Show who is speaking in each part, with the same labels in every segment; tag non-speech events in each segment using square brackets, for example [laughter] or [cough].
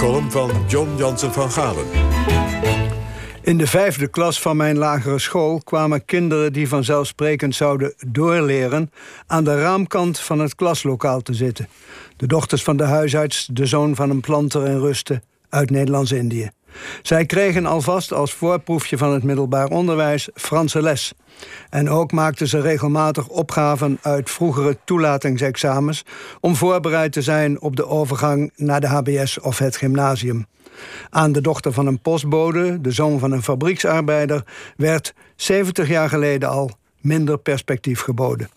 Speaker 1: column van John Jansen van Galen.
Speaker 2: In de vijfde klas van mijn lagere school kwamen kinderen die vanzelfsprekend zouden doorleren aan de raamkant van het klaslokaal te zitten. De dochters van de huisarts, de zoon van een planter in rusten uit Nederlands-Indië. Zij kregen alvast als voorproefje van het middelbaar onderwijs Franse les. En ook maakten ze regelmatig opgaven uit vroegere toelatingsexamens om voorbereid te zijn op de overgang naar de HBS of het gymnasium. Aan de dochter van een postbode, de zoon van een fabrieksarbeider, werd 70 jaar geleden al minder perspectief geboden.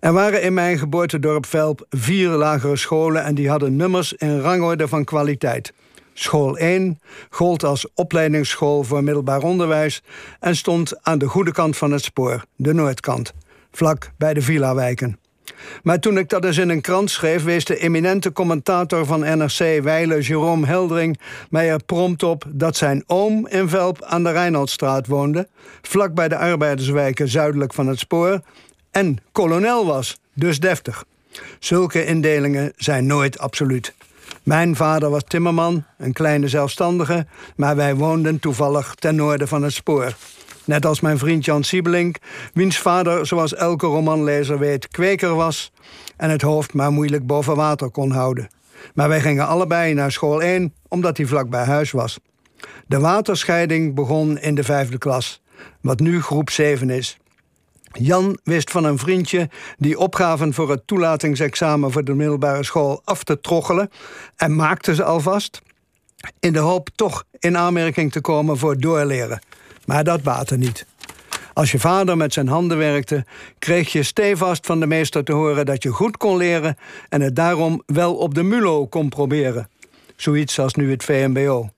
Speaker 2: Er waren in mijn geboortedorp Velp vier lagere scholen en die hadden nummers in rangorde van kwaliteit. School 1 gold als opleidingsschool voor middelbaar onderwijs en stond aan de goede kant van het spoor, de noordkant, vlak bij de villa-wijken. Maar toen ik dat eens in een krant schreef, wees de eminente commentator van NRC, Weile Jerome Heldering, mij er prompt op dat zijn oom in Velp aan de Rijnaldstraat woonde, vlak bij de arbeiderswijken zuidelijk van het spoor, en kolonel was, dus deftig. Zulke indelingen zijn nooit absoluut. Mijn vader was timmerman, een kleine zelfstandige, maar wij woonden toevallig ten noorden van het spoor. Net als mijn vriend Jan Siebelink, wiens vader, zoals elke romanlezer weet, kweker was en het hoofd maar moeilijk boven water kon houden. Maar wij gingen allebei naar school 1, omdat hij vlak bij huis was. De waterscheiding begon in de vijfde klas, wat nu groep 7 is. Jan wist van een vriendje die opgaven voor het toelatingsexamen voor de middelbare school af te troggelen en maakte ze alvast in de hoop toch in aanmerking te komen voor doorleren. Maar dat baatte niet. Als je vader met zijn handen werkte, kreeg je stevast van de meester te horen dat je goed kon leren en het daarom wel op de MULO kon proberen. Zoiets als nu het VMBO.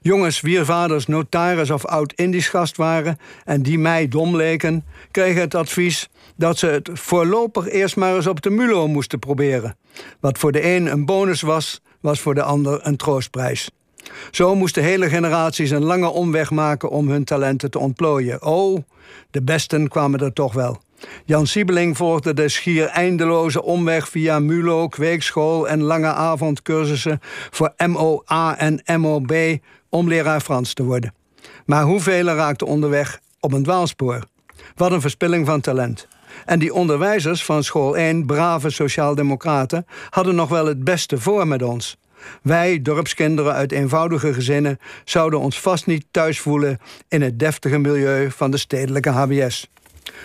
Speaker 2: Jongens wier vaders notaris of oud-Indisch gast waren en die mij dom leken, kregen het advies dat ze het voorlopig eerst maar eens op de MULO moesten proberen. Wat voor de een een bonus was, was voor de ander een troostprijs. Zo moesten hele generaties een lange omweg maken om hun talenten te ontplooien. Oh, de besten kwamen er toch wel. Jan Siebeling volgde de schier eindeloze omweg via MULO, kweekschool en lange avondcursussen voor MOA en MOB om leraar Frans te worden. Maar hoeveel raakten onderweg op een dwaalspoor? Wat een verspilling van talent. En die onderwijzers van school 1, brave sociaaldemocraten, hadden nog wel het beste voor met ons. Wij, dorpskinderen uit eenvoudige gezinnen, zouden ons vast niet thuis voelen in het deftige milieu van de stedelijke HBS.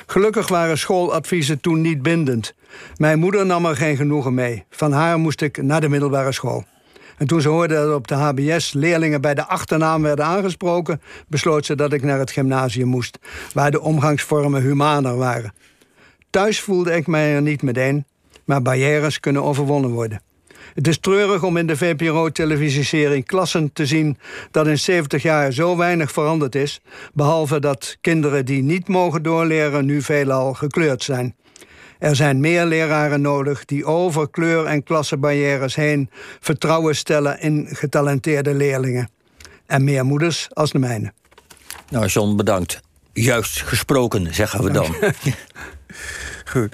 Speaker 2: Gelukkig waren schooladviezen toen niet bindend. Mijn moeder nam er geen genoegen mee. Van haar moest ik naar de middelbare school. En toen ze hoorde dat op de HBS leerlingen bij de achternaam werden aangesproken, besloot ze dat ik naar het gymnasium moest, waar de omgangsvormen humaner waren. Thuis voelde ik mij er niet meteen, maar barrières kunnen overwonnen worden. Het is treurig om in de VPRO-televisieserie Klassen te zien dat in 70 jaar zo weinig veranderd is, behalve dat kinderen die niet mogen doorleren nu veelal gekleurd zijn. Er zijn meer leraren nodig die over kleur- en klassenbarrières heen vertrouwen stellen in getalenteerde leerlingen. En meer moeders als de mijne.
Speaker 3: Nou, John, bedankt. Juist gesproken, zeggen we dan. [laughs] [laughs]
Speaker 4: Goed.